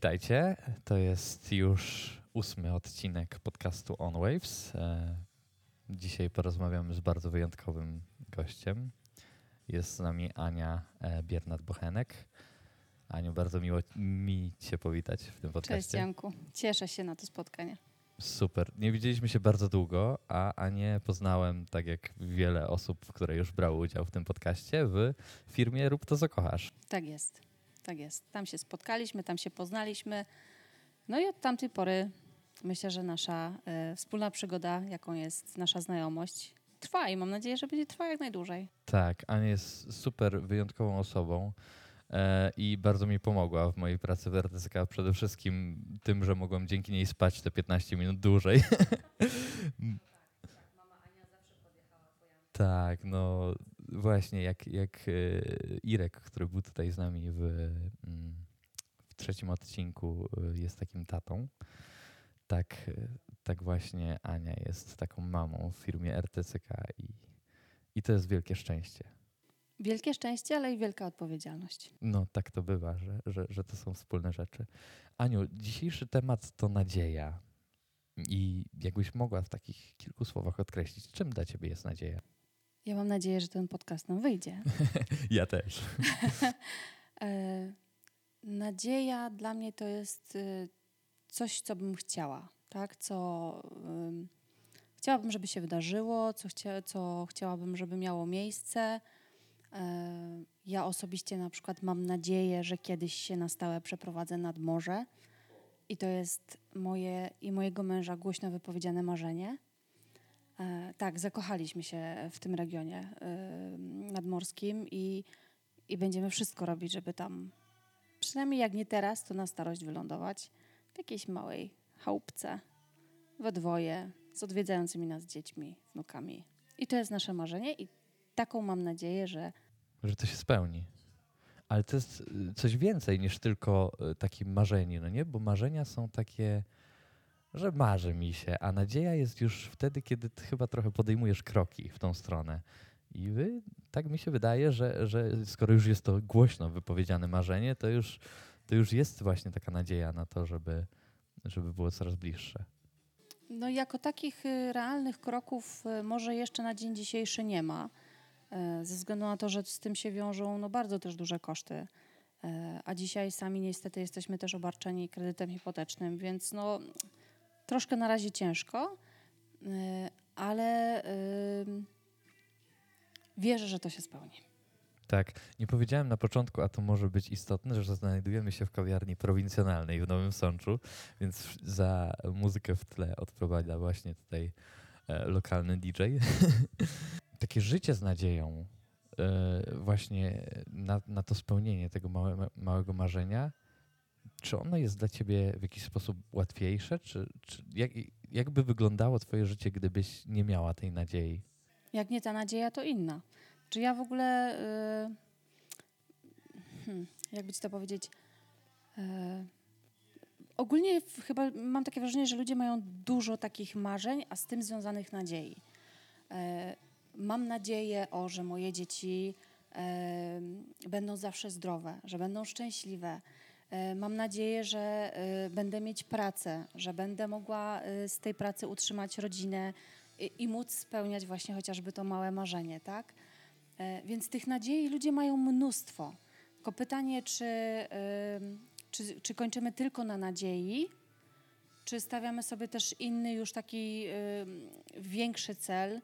Witajcie. To jest już ósmy odcinek podcastu On Waves. E, dzisiaj porozmawiamy z bardzo wyjątkowym gościem. Jest z nami Ania e, Biernat-Bochenek. Aniu, bardzo miło mi Cię powitać w tym podcaście. Cześć Janku. Cieszę się na to spotkanie. Super. Nie widzieliśmy się bardzo długo, a Anię poznałem, tak jak wiele osób, które już brały udział w tym podcaście, w firmie Rób to, co kochasz. Tak jest. Tak jest. Tam się spotkaliśmy, tam się poznaliśmy. No i od tamtej pory myślę, że nasza e, wspólna przygoda, jaką jest nasza znajomość, trwa i mam nadzieję, że będzie trwała jak najdłużej. Tak, Ania jest super wyjątkową osobą e, i bardzo mi pomogła w mojej pracy w RTSK. Przede wszystkim tym, że mogłem dzięki niej spać te 15 minut dłużej. Tak, no właśnie, jak, jak e, Irek, który był tutaj z nami w, mm, w trzecim odcinku, e, jest takim tatą, tak, e, tak właśnie Ania jest taką mamą w firmie RTCK i, i to jest wielkie szczęście. Wielkie szczęście, ale i wielka odpowiedzialność. No, tak to bywa, że, że, że to są wspólne rzeczy. Aniu, dzisiejszy temat to nadzieja. I jakbyś mogła w takich kilku słowach odkreślić, czym dla ciebie jest nadzieja? Ja mam nadzieję, że ten podcast nam wyjdzie. ja też. e, nadzieja dla mnie to jest y, coś, co bym chciała, tak? Co um, chciałabym, żeby się wydarzyło, co, chcia, co chciałabym, żeby miało miejsce. E, ja osobiście na przykład mam nadzieję, że kiedyś się na stałe przeprowadzę nad morze. I to jest moje i mojego męża głośno wypowiedziane marzenie. E, tak, zakochaliśmy się w tym regionie e, nadmorskim i, i będziemy wszystko robić, żeby tam, przynajmniej jak nie teraz, to na starość wylądować w jakiejś małej chałupce, we dwoje, z odwiedzającymi nas dziećmi, wnukami. I to jest nasze marzenie i taką mam nadzieję, że... Że to się spełni. Ale to jest y, coś więcej niż tylko y, takie marzenie, no nie? Bo marzenia są takie że marzy mi się, a nadzieja jest już wtedy, kiedy chyba trochę podejmujesz kroki w tą stronę. I wy, tak mi się wydaje, że, że skoro już jest to głośno wypowiedziane marzenie, to już, to już jest właśnie taka nadzieja na to, żeby, żeby było coraz bliższe. No jako takich y, realnych kroków y, może jeszcze na dzień dzisiejszy nie ma, y, ze względu na to, że z tym się wiążą no, bardzo też duże koszty. A dzisiaj sami niestety jesteśmy też obarczeni kredytem hipotecznym, więc no, Troszkę na razie ciężko, y, ale y, wierzę, że to się spełni. Tak, nie powiedziałem na początku, a to może być istotne, że znajdujemy się w kawiarni prowincjonalnej w Nowym Sączu, więc za muzykę w tle odpowiada właśnie tutaj e, lokalny DJ. Takie życie z nadzieją e, właśnie na, na to spełnienie tego małe, małego marzenia czy ono jest dla ciebie w jakiś sposób łatwiejsze? Czy, czy jak, jak by wyglądało twoje życie, gdybyś nie miała tej nadziei? Jak nie ta nadzieja, to inna. Czy ja w ogóle, yy, hmm, jakby ci to powiedzieć, yy, ogólnie chyba mam takie wrażenie, że ludzie mają dużo takich marzeń, a z tym związanych nadziei. Yy, mam nadzieję, o, że moje dzieci będą zawsze zdrowe, że będą szczęśliwe, mam nadzieję, że e, będę mieć pracę, że będę mogła e, z tej pracy utrzymać rodzinę i, i móc spełniać właśnie chociażby to małe marzenie, tak? Więc tych nadziei ludzie mają mnóstwo. Tylko pytanie, czy, czy, czy kończymy tylko na nadziei, czy stawiamy sobie też inny, już taki większy cel,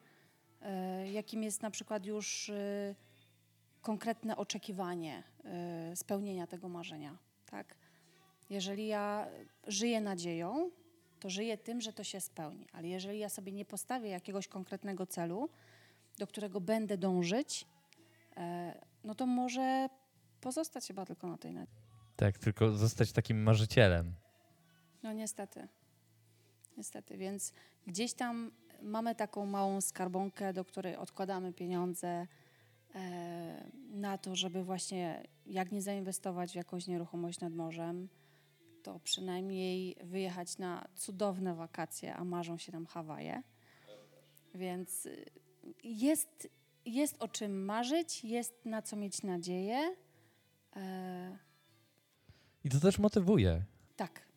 jakim jest na przykład już konkretne oczekiwanie spełnienia tego marzenia tak? Jeżeli ja żyję nadzieją, to żyję tym, że to się spełni. Ale jeżeli ja sobie nie postawię jakiegoś konkretnego celu, do którego będę dążyć, e, no to może pozostać chyba tylko na tej nadziei. Tak, tylko zostać takim marzycielem. No niestety. Niestety, więc gdzieś tam mamy taką małą skarbonkę, do której odkładamy pieniądze, E, na to, żeby właśnie jak nie zainwestować w jakąś nieruchomość nad morzem, to przynajmniej wyjechać na cudowne wakacje, a marzą się nam Hawaje. Więc y, jest, jest o czym marzyć, jest na co mieć nadzieję. I to też motywuje.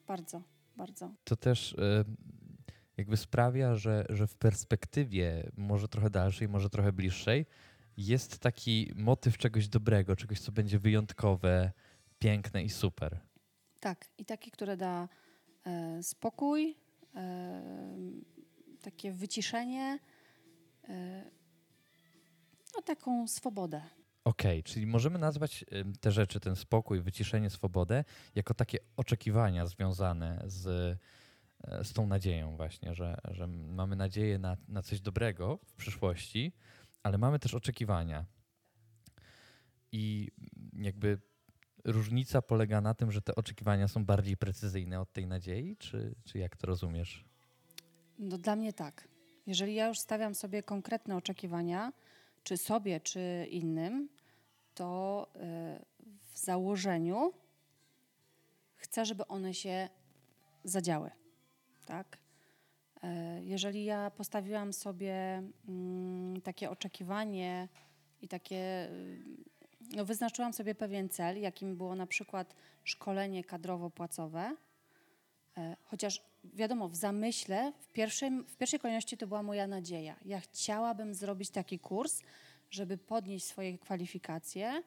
bardzo, bardzo. To też e, jakby sprawia, że, że w perspektywie może trochę dalszej, może trochę bliższej jest taki motyw czegoś dobrego, czegoś, co będzie wyjątkowe, piękne i super. Tak, i taki, które da e, spokój, e, takie wyciszenie, e, no taką swobodę. Okej, czyli możemy nazwać ym, te rzeczy, ten spokój, wyciszenie, swobodę, jako takie oczekiwania związane z, e, z tą nadzieją właśnie, że, że mamy nadzieję na, na coś dobrego w przyszłości, ale mamy też oczekiwania. I jakby różnica polega na tym, że te oczekiwania są bardziej precyzyjne od tej nadziei, czy, czy jak to rozumiesz? No dla mnie tak. Jeżeli ja już stawiam sobie konkretne oczekiwania, czy sobie, czy innym, to e, w założeniu chcę, żeby one się zadziały. Tak? E, Jeżeli ja postawiłam sobie mm, takie oczekiwanie i takie, y, no wyznaczyłam sobie pewien cel, jakim było na przykład szkolenie kadrowo-płacowe, e, chociaż wiadomo, w zamyśle, w, pierwszym, w pierwszej kolejności to była moja nadzieja. Ja chciałabym zrobić taki kurs, żeby podnieść swoje kwalifikacje,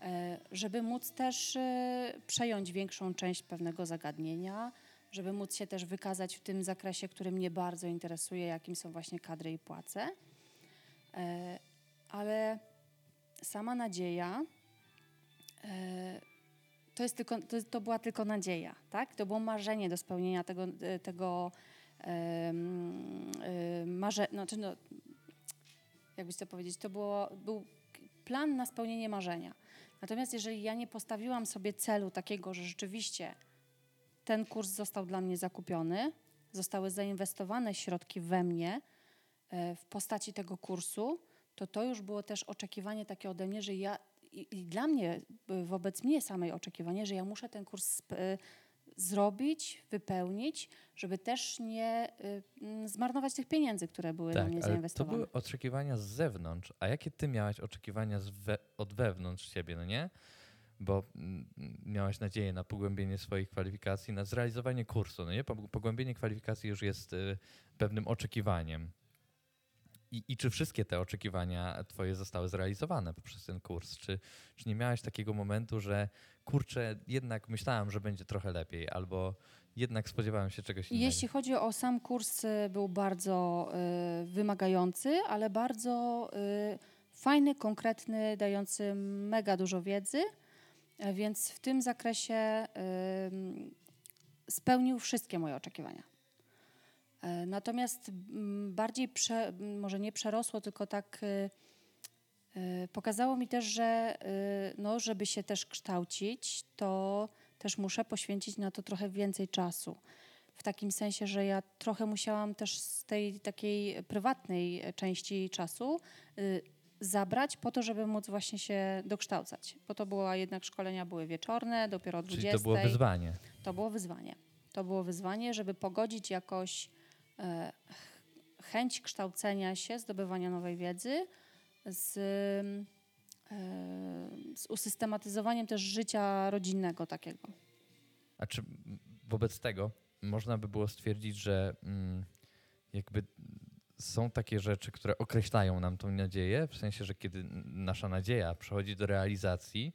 e, żeby móc też e, przejąć większą część pewnego zagadnienia, żeby móc się też wykazać w tym zakresie, który mnie bardzo interesuje, jakim są właśnie kadry i płace. E, Ale sama nadzieja e, to, jest tylko, to, to była tylko nadzieja, tak? To było marzenie do spełnienia tego, e, tego marze, znaczy no, jakbyś to powiedzieć, to było, był plan na spełnienie marzenia. Natomiast jeżeli ja nie postawiłam sobie celu takiego, że rzeczywiście ten kurs został dla mnie zakupiony, zostały zainwestowane środki we mnie e, w postaci tego kursu, to to już było też oczekiwanie takie ode mnie, że ja i, i dla mnie, y, wobec mnie samej oczekiwanie, że ja muszę ten kurs y, zrobić, wypełnić, żeby też nie y, zmarnować tych pieniędzy, które były na mnie Tak, ale to zainwestowane. były oczekiwania z zewnątrz. A jakie ty miałaś oczekiwania we, od wewnątrz siebie, no nie? Bo mm, miałaś nadzieję na pogłębienie swoich kwalifikacji, na zrealizowanie kursu, no nie? Po- Pogłębienie kwalifikacji już jest y, pewnym oczekiwaniem. I, I czy wszystkie te oczekiwania twoje zostały zrealizowane poprzez ten kurs? Czy, czy nie miałaś takiego momentu, że kurczę, jednak myślałam, że będzie trochę lepiej, albo jednak spodziewałem się czegoś innego? Jeśli chodzi o sam kurs, y, był bardzo y, wymagający, ale bardzo y, fajny, konkretny, dający mega dużo wiedzy, więc w tym zakresie spełnił wszystkie moje oczekiwania. E, Natomiast mm, bardziej, prze, m, może nie przerosło, tylko tak y, y, pokazało mi też, że y, no, żeby się też kształcić, to też muszę poświęcić na to trochę więcej czasu. W takim sensie, że ja trochę musiałam też z tej takiej prywatnej części czasu zabrać po to, żeby móc właśnie się dokształcać. Bo to była jednak szkolenia były wieczorne, dopiero o 20. Czyli to było wyzwanie. To było wyzwanie. To było wyzwanie, żeby pogodzić jakoś e, ch- chęć kształcenia się, zdobywania nowej wiedzy z, e, z usystematyzowaniem też życia rodzinnego takiego. A czy wobec tego można by było stwierdzić, że mm, jakby są takie rzeczy, które określają nam tą nadzieję, w sensie, że kiedy nasza nadzieja przechodzi do realizacji,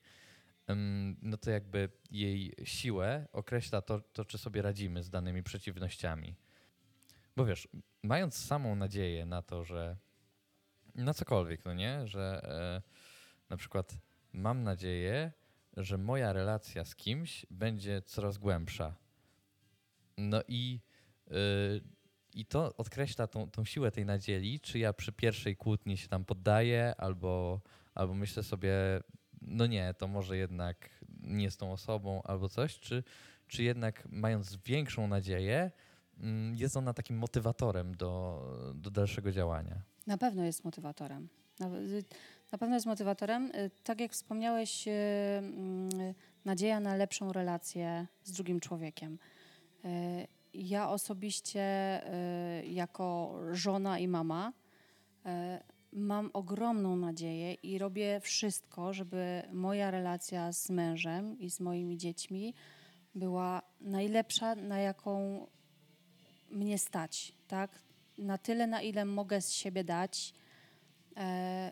no to jakby jej siłę określa to, to, czy sobie radzimy z danymi przeciwnościami. Bo wiesz, mając samą nadzieję na to, że na cokolwiek, no nie, że e, na przykład mam nadzieję, że moja relacja z kimś będzie coraz głębsza. No i, y, i to odkreśla tą, tą siłę tej nadziei, czy ja przy pierwszej kłótni się tam poddaję, albo, albo myślę sobie, no nie, to może jednak nie z tą osobą, albo coś, czy, czy jednak mając większą nadzieję, mm, jest ona takim motywatorem do, do dalszego działania. Na pewno jest motywatorem. Na, y, na pewno jest motywatorem. Y, Tak jak wspomniałeś, y, mm, nadzieja na lepszą relację z drugim człowiekiem. Y, Ja osobiście, y, jako żona i mama, y, mam ogromną nadzieję i robię wszystko, żeby moja relacja z mężem i z moimi dziećmi była najlepsza, na jaką mnie stać, tak? Na tyle, na ile mogę z siebie dać. E,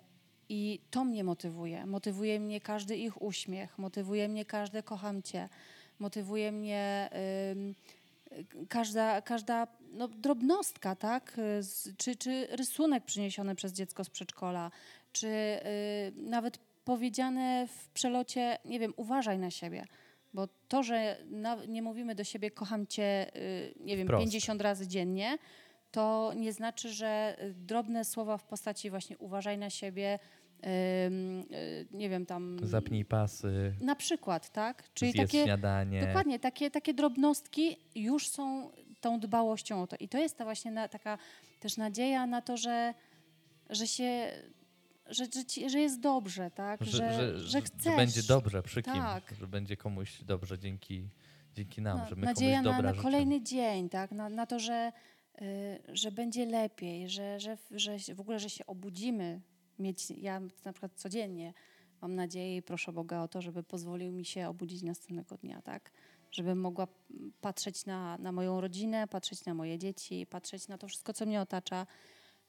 I to mnie motywuje. Motywuje mnie każdy ich uśmiech, motywuje mnie każde kocham cię, motywuje mnie ym, każda, każda no, drobnostka, tak? Czy, czy rysunek przyniesiony przez dziecko z przedszkola, czy y, nawet powiedziane w przelocie, nie wiem, uważaj na siebie. Bo to, że na, nie mówimy do siebie kocham cię, y, nie wiem, Wprost. 50 razy dziennie, to nie znaczy, że drobne słowa w postaci właśnie uważaj na siebie, nie wiem, tam... Zapnij pasy, Na przykład, tak? Czyli takie, śniadanie. dokładnie, takie, takie drobnostki już są tą dbałością o to. I to jest ta właśnie na, taka też nadzieja na to, że, że się, że, że, że jest dobrze, tak? Że, że, że, chcesz. będzie dobrze przy kim, Tak. że będzie komuś dobrze dzięki, dzięki nam, No, że my nadzieja komuś na, dobra na życzymy. kolejny dzień, tak? Na, na to, że, y, że będzie lepiej, że, że, że w ogóle, że się obudzimy. Mieć, ja na przykład codziennie mam nadzieję i proszę Boga o to, żeby pozwolił mi się obudzić następnego dnia, tak? Żebym mogła patrzeć na, na moją rodzinę, patrzeć na moje dzieci, patrzeć na to wszystko, co mnie otacza.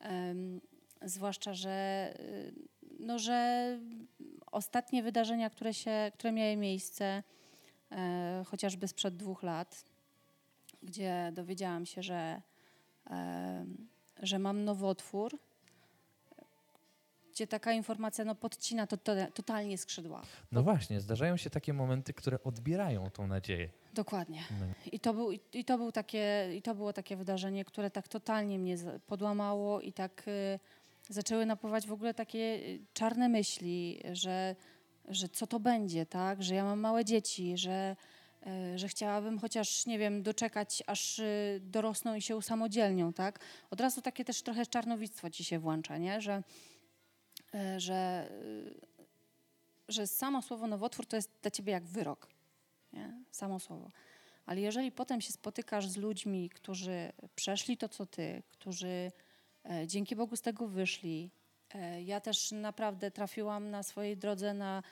Em, zwłaszcza, że, y, no, że ostatnie wydarzenia, które, się, które miały miejsce, e, chociażby sprzed dwóch lat, gdzie dowiedziałam się, że, e, że mam nowotwór, gdzie taka informacja no, podcina to, to, totalnie skrzydła. No właśnie, zdarzają się takie momenty, które odbierają tą nadzieję. Dokładnie. No. I to, był, i, to był takie, I to było takie wydarzenie, które tak totalnie mnie podłamało i tak y, zaczęły napływać w ogóle takie y, czarne myśli, że, że co to będzie, tak? Że ja mam małe dzieci, że, y, że chciałabym chociaż, nie wiem, doczekać, aż y, dorosną i się usamodzielnią, tak? Od razu takie też trochę czarnowictwo ci się włącza, nie? Że, że, y, że samo słowo nowotwór to jest dla ciebie jak wyrok, nie? Samo słowo. Ale jeżeli potem się spotykasz z ludźmi, którzy przeszli to, co ty, którzy e, dzięki Bogu z tego wyszli, e, ja też naprawdę trafiłam na swojej drodze na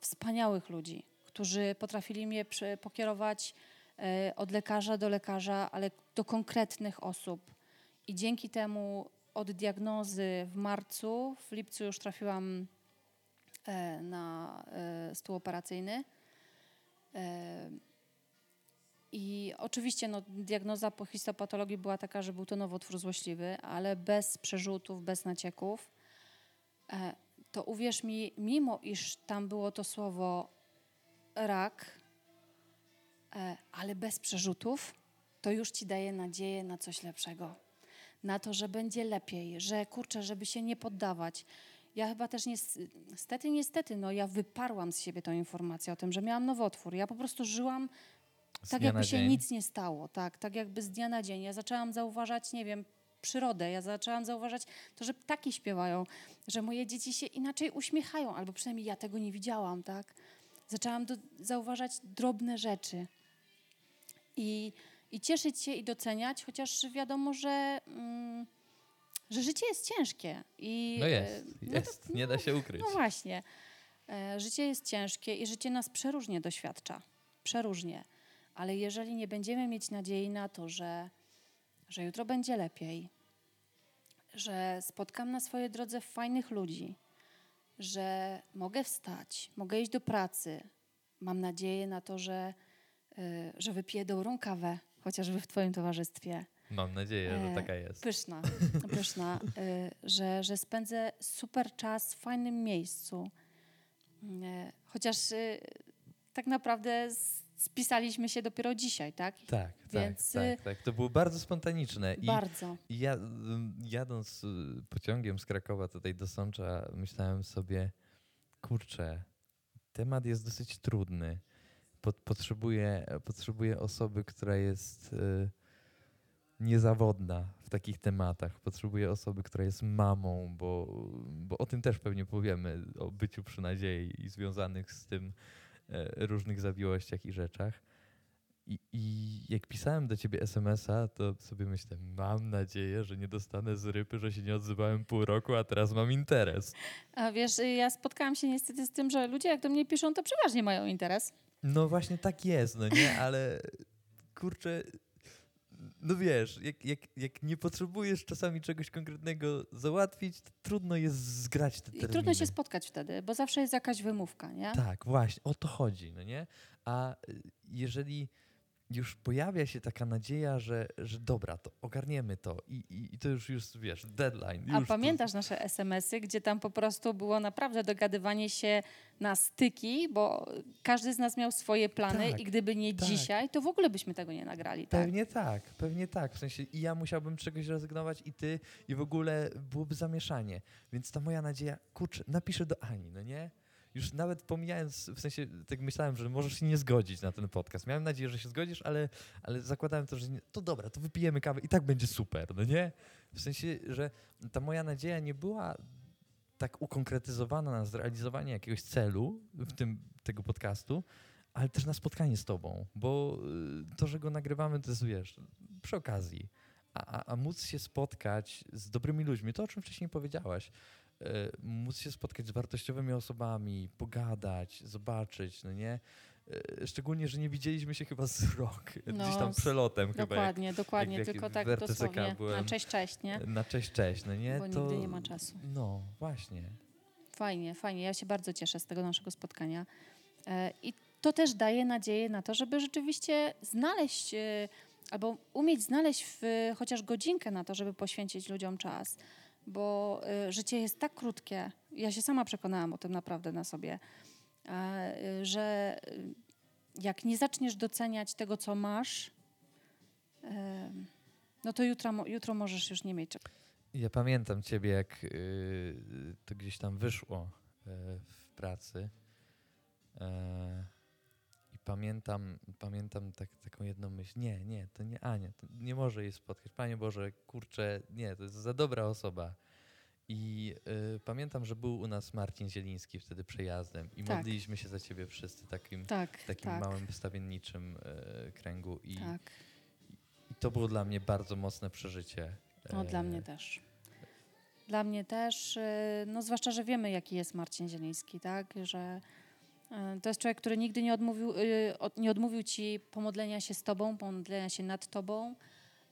wspaniałych ludzi, którzy potrafili mnie pokierować e, od lekarza do lekarza, ale do konkretnych osób. I dzięki temu od diagnozy w marcu, w lipcu już trafiłam e, na e, stół operacyjny. E, I oczywiście no, diagnoza po histopatologii była taka, że był to nowotwór złośliwy, ale bez przerzutów, bez nacieków. To uwierz mi, mimo iż tam było to słowo rak, ale bez przerzutów, to już ci daje nadzieję na coś lepszego. Na to, że będzie lepiej, że kurczę, żeby się nie poddawać. Ja chyba też nies- niestety, niestety, no ja wyparłam z siebie tą informację o tym, że miałam nowotwór. Ja po prostu żyłam Z tak jakby się dzień. nic nie stało, tak, tak jakby z dnia na dzień. Ja zaczęłam zauważać, nie wiem, przyrodę, ja zaczęłam zauważać to, że ptaki śpiewają, że moje dzieci się inaczej uśmiechają, albo przynajmniej ja tego nie widziałam, tak. Zaczęłam do, zauważać drobne rzeczy i, i cieszyć się i doceniać, chociaż wiadomo, że, mm, że życie jest ciężkie. I, No e, jest, no to- jest, nie da się ukryć. no właśnie. E, Życie jest ciężkie i życie nas przeróżnie doświadcza. Przeróżnie. Ale jeżeli nie będziemy mieć nadziei na to, że, że jutro będzie lepiej, że spotkam na swojej drodze fajnych ludzi, że mogę wstać, mogę iść do pracy, mam nadzieję na to, że, y, że wypiję dobrą kawę, chociażby w Twoim towarzystwie, Mam nadzieję, że E, taka jest. Pyszna, pyszna, y, że, że spędzę super czas w fajnym miejscu. Y, Chociaż y, tak naprawdę spisaliśmy się dopiero dzisiaj, tak? Tak, Więc, tak, tak, tak. To było bardzo spontaniczne. I Bardzo. I Ja jadąc pociągiem z Krakowa tutaj do Sącza, myślałem sobie, kurczę, temat jest dosyć trudny. Pot, potrzebuję, potrzebuję osoby, która jest y, niezawodna w takich tematach. Potrzebuję osoby, która jest mamą, bo, bo o tym też pewnie powiemy, o byciu przy nadziei i związanych z tym e, różnych zawiłościach i rzeczach. I, I jak pisałem do ciebie SMS-a, to sobie myślę, mam nadzieję, że nie dostanę z rypy, że się nie odzywałem pół roku, a teraz mam interes. A wiesz, ja spotkałam się niestety z tym, że ludzie jak do mnie piszą, to przeważnie mają interes. No właśnie tak jest, no nie, ale kurczę, no wiesz, jak, jak, jak nie potrzebujesz czasami czegoś konkretnego załatwić, to trudno jest zgrać te I terminy. trudno się spotkać wtedy, bo zawsze jest jakaś wymówka, nie? Tak, właśnie, o to chodzi, no nie? A y, jeżeli już pojawia się taka nadzieja, że, że dobra, to ogarniemy to i, i, i to już, już wiesz, deadline. A pamiętasz nasze SMS-y, gdzie tam po prostu było naprawdę dogadywanie się na styki, bo każdy z nas miał swoje plany Tak, i gdyby nie tak. dzisiaj, to w ogóle byśmy tego nie nagrali, To, tak? pewnie tak, pewnie tak. W sensie i ja musiałbym czegoś rezygnować i ty i w ogóle byłoby zamieszanie. Więc ta moja nadzieja, kurczę, napiszę do Ani, no nie? Już nawet pomijając, w sensie tak myślałem, że możesz się nie zgodzić na ten podcast. Miałem nadzieję, że się zgodzisz, ale, ale zakładałem to, że nie, to dobra, to wypijemy kawę i tak będzie super, no nie? W sensie, że ta moja nadzieja nie była tak ukonkretyzowana na zrealizowanie jakiegoś celu w tym tego podcastu, ale też na spotkanie z tobą, bo y, to, że go nagrywamy, to jest, wiesz, przy okazji. A, a, a móc się spotkać z dobrymi ludźmi, to o czym wcześniej powiedziałaś, móc się spotkać z wartościowymi osobami, pogadać, zobaczyć, no nie? Y, Szczególnie, że nie widzieliśmy się chyba z rok, No, gdzieś tam s- przelotem chyba. jak- Dokładnie, dokładnie, jak tylko tak dosłownie byłem. na cześć, cześć, nie? Na cześć, cześć, no nie? Bo to, nigdy nie ma czasu. No, właśnie. Fajnie, fajnie. Ja się bardzo cieszę z tego naszego spotkania. E, I to też daje nadzieję na to, żeby rzeczywiście znaleźć e, albo umieć znaleźć w, chociaż godzinkę na to, żeby poświęcić ludziom czas. Bo e, życie jest tak krótkie. Ja się sama przekonałam o tym naprawdę na sobie, e, że e, jak nie zaczniesz doceniać tego, co masz, e, no to jutro, jutro możesz już nie mieć czego. Ja pamiętam ciebie, jak y, to gdzieś tam wyszło y, w pracy. Pamiętam, pamiętam tak, taką jedną myśl. Nie, nie, to nie Ania, to nie może jej spotkać. Panie Boże, kurczę, nie, to jest za dobra osoba. I y, pamiętam, że był u nas Marcin Zieliński wtedy przejazdem i Tak. modliliśmy się za ciebie wszyscy takim, Tak, takim tak, małym wstawienniczym y, kręgu. I, tak. I to było dla mnie bardzo mocne przeżycie. No, dla E, mnie też. Dla mnie też, y, no zwłaszcza, że wiemy, jaki jest Marcin Zieliński, tak? Że to jest człowiek, który nigdy nie odmówił, y, nie odmówił ci pomodlenia się z tobą, pomodlenia się nad tobą,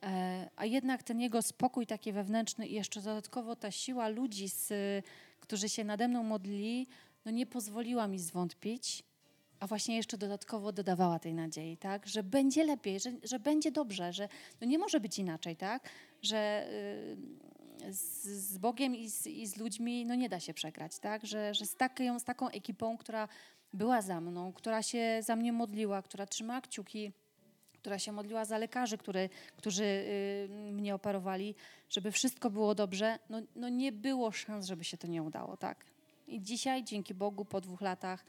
e, a jednak ten jego spokój taki wewnętrzny i jeszcze dodatkowo ta siła ludzi, z, którzy się nade mną modlili, no nie pozwoliła mi zwątpić, a właśnie jeszcze dodatkowo dodawała tej nadziei, tak? Że będzie lepiej, że, że będzie dobrze, że no nie może być inaczej, tak? Że y, z, z Bogiem i z, i z ludźmi no nie da się przegrać, tak? Że, że z, taką, z taką ekipą, która była za mną, która się za mnie modliła, która trzymała kciuki, która się modliła za lekarzy, który, którzy y, mnie operowali, żeby wszystko było dobrze, no, no nie było szans, żeby się to nie udało, tak? I dzisiaj, dzięki Bogu, po dwóch latach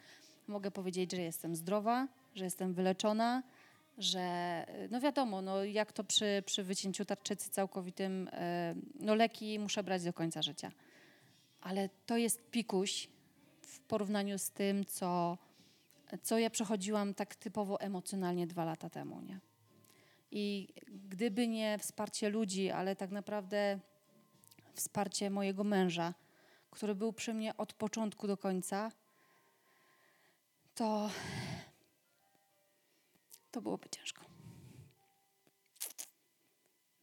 mogę powiedzieć, że jestem zdrowa, że jestem wyleczona, że y, no wiadomo, no jak to przy, przy wycięciu tarczycy całkowitym, y, no leki muszę brać do końca życia. Ale to jest pikuś w porównaniu z tym, co, co ja przechodziłam tak typowo emocjonalnie dwa lata temu, nie? I gdyby nie wsparcie ludzi, ale tak naprawdę wsparcie mojego męża, który był przy mnie od początku do końca, to to byłoby ciężko.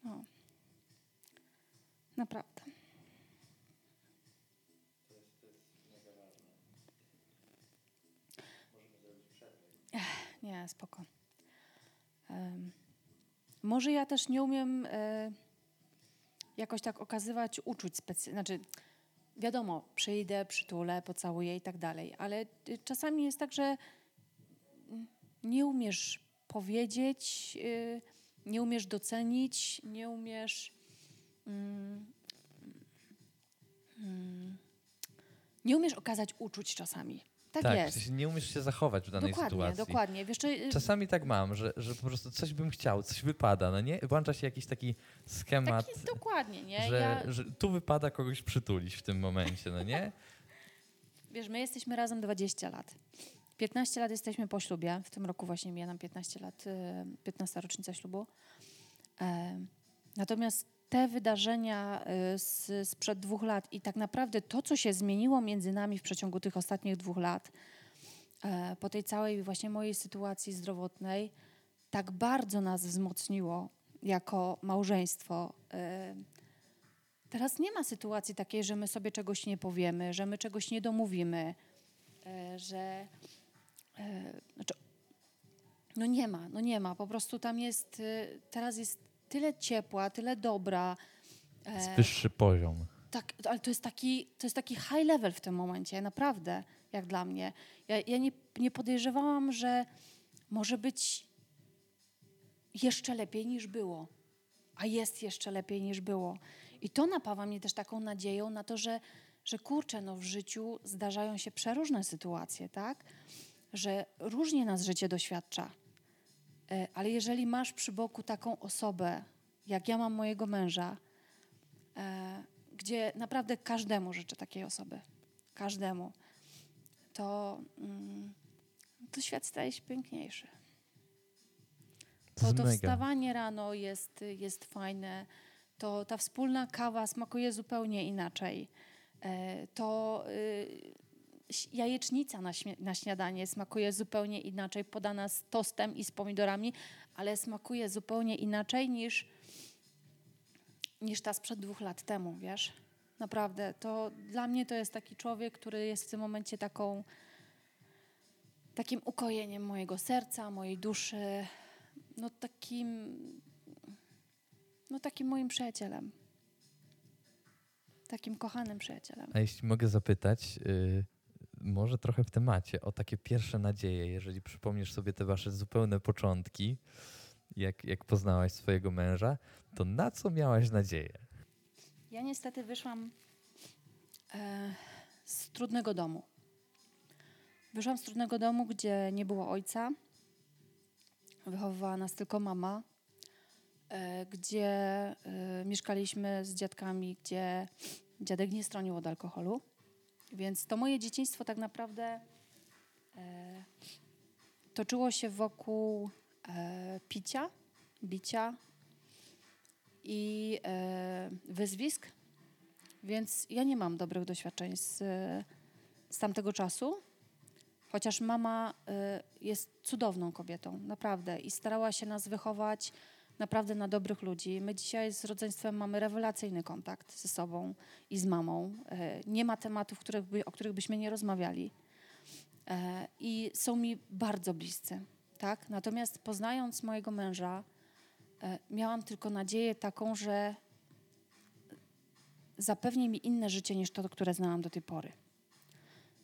No. Naprawdę. Nie, spoko. Em, może ja też nie umiem e, jakoś tak okazywać uczuć specjalnych. Znaczy, wiadomo, przyjdę, przytulę, pocałuję i tak dalej, ale y, czasami jest tak, że nie umiesz powiedzieć, y, nie umiesz docenić, nie umiesz. mm, mm, nie umiesz okazać uczuć czasami. Tak, tak, w jest. sensie nie umiesz się zachować w danej dokładnie, sytuacji. dokładnie. Czy, y, Czasami tak mam, że, że po prostu coś bym chciał, coś wypada, no nie? Włącza się jakiś taki schemat, taki dokładnie, nie? że, Ja, że tu wypada kogoś przytulić w tym momencie, no nie? Wiesz, my jesteśmy razem 20 lat. 15 lat jesteśmy po ślubie. W tym roku właśnie mija nam 15 lat, y, 15 rocznica ślubu. E, Natomiast te wydarzenia y, z, sprzed dwóch lat i tak naprawdę to, co się zmieniło między nami w przeciągu tych ostatnich dwóch lat, e, po tej całej właśnie mojej sytuacji zdrowotnej tak bardzo nas wzmocniło jako małżeństwo. E, teraz nie ma sytuacji takiej, że my sobie czegoś nie powiemy, że my czegoś nie domówimy, e, że znaczy, no nie ma, no nie ma. Po prostu tam jest, e, teraz jest tyle ciepła, tyle dobra. e, Jest wyższy poziom. tak, ale to jest taki, to jest taki high level w tym momencie, naprawdę, jak dla mnie. Ja, ja nie, nie podejrzewałam, że może być jeszcze lepiej niż było, a jest jeszcze lepiej niż było. I to napawa mnie też taką nadzieją na to, że, że kurczę, no w życiu zdarzają się przeróżne sytuacje, tak? Że różnie nas życie doświadcza. E, Ale jeżeli masz przy boku taką osobę, jak ja mam mojego męża, e, gdzie naprawdę każdemu życzę takiej osoby, każdemu, to, mm, to świat staje się piękniejszy. To To, wstawanie rano jest, jest fajne, to ta wspólna kawa smakuje zupełnie inaczej. E, To y, jajecznica na, na śniadanie smakuje zupełnie inaczej, podana z tostem i z pomidorami, ale smakuje zupełnie inaczej niż, niż ta sprzed dwóch lat temu, wiesz? Naprawdę, to dla mnie to jest taki człowiek, który jest w tym momencie taką, takim ukojeniem mojego serca, mojej duszy, no takim, no takim moim przyjacielem. Takim kochanym przyjacielem. A jeśli mogę zapytać, y, może trochę w temacie, o takie pierwsze nadzieje, jeżeli przypomnisz sobie te wasze zupełne początki, jak, jak poznałaś swojego męża, to na co miałaś nadzieję? Ja niestety wyszłam e, z trudnego domu. Wyszłam z trudnego domu, gdzie nie było ojca. Wychowywała nas tylko mama. E, gdzie e, mieszkaliśmy z dziadkami, gdzie dziadek nie stronił od alkoholu. Więc to moje dzieciństwo tak naprawdę e, toczyło się wokół e, picia, bicia i e, wyzwisk. Więc ja nie mam dobrych doświadczeń z, z tamtego czasu. Chociaż mama e, jest cudowną kobietą, naprawdę. I starała się nas wychować naprawdę na dobrych ludzi. My dzisiaj z rodzeństwem mamy rewelacyjny kontakt ze sobą i z mamą. E, nie ma tematów, których by, o których byśmy nie rozmawiali. E, I są mi bardzo bliscy. Tak? Natomiast poznając mojego męża, e, miałam tylko nadzieję taką, że zapewni mi inne życie niż to, które znałam do tej pory.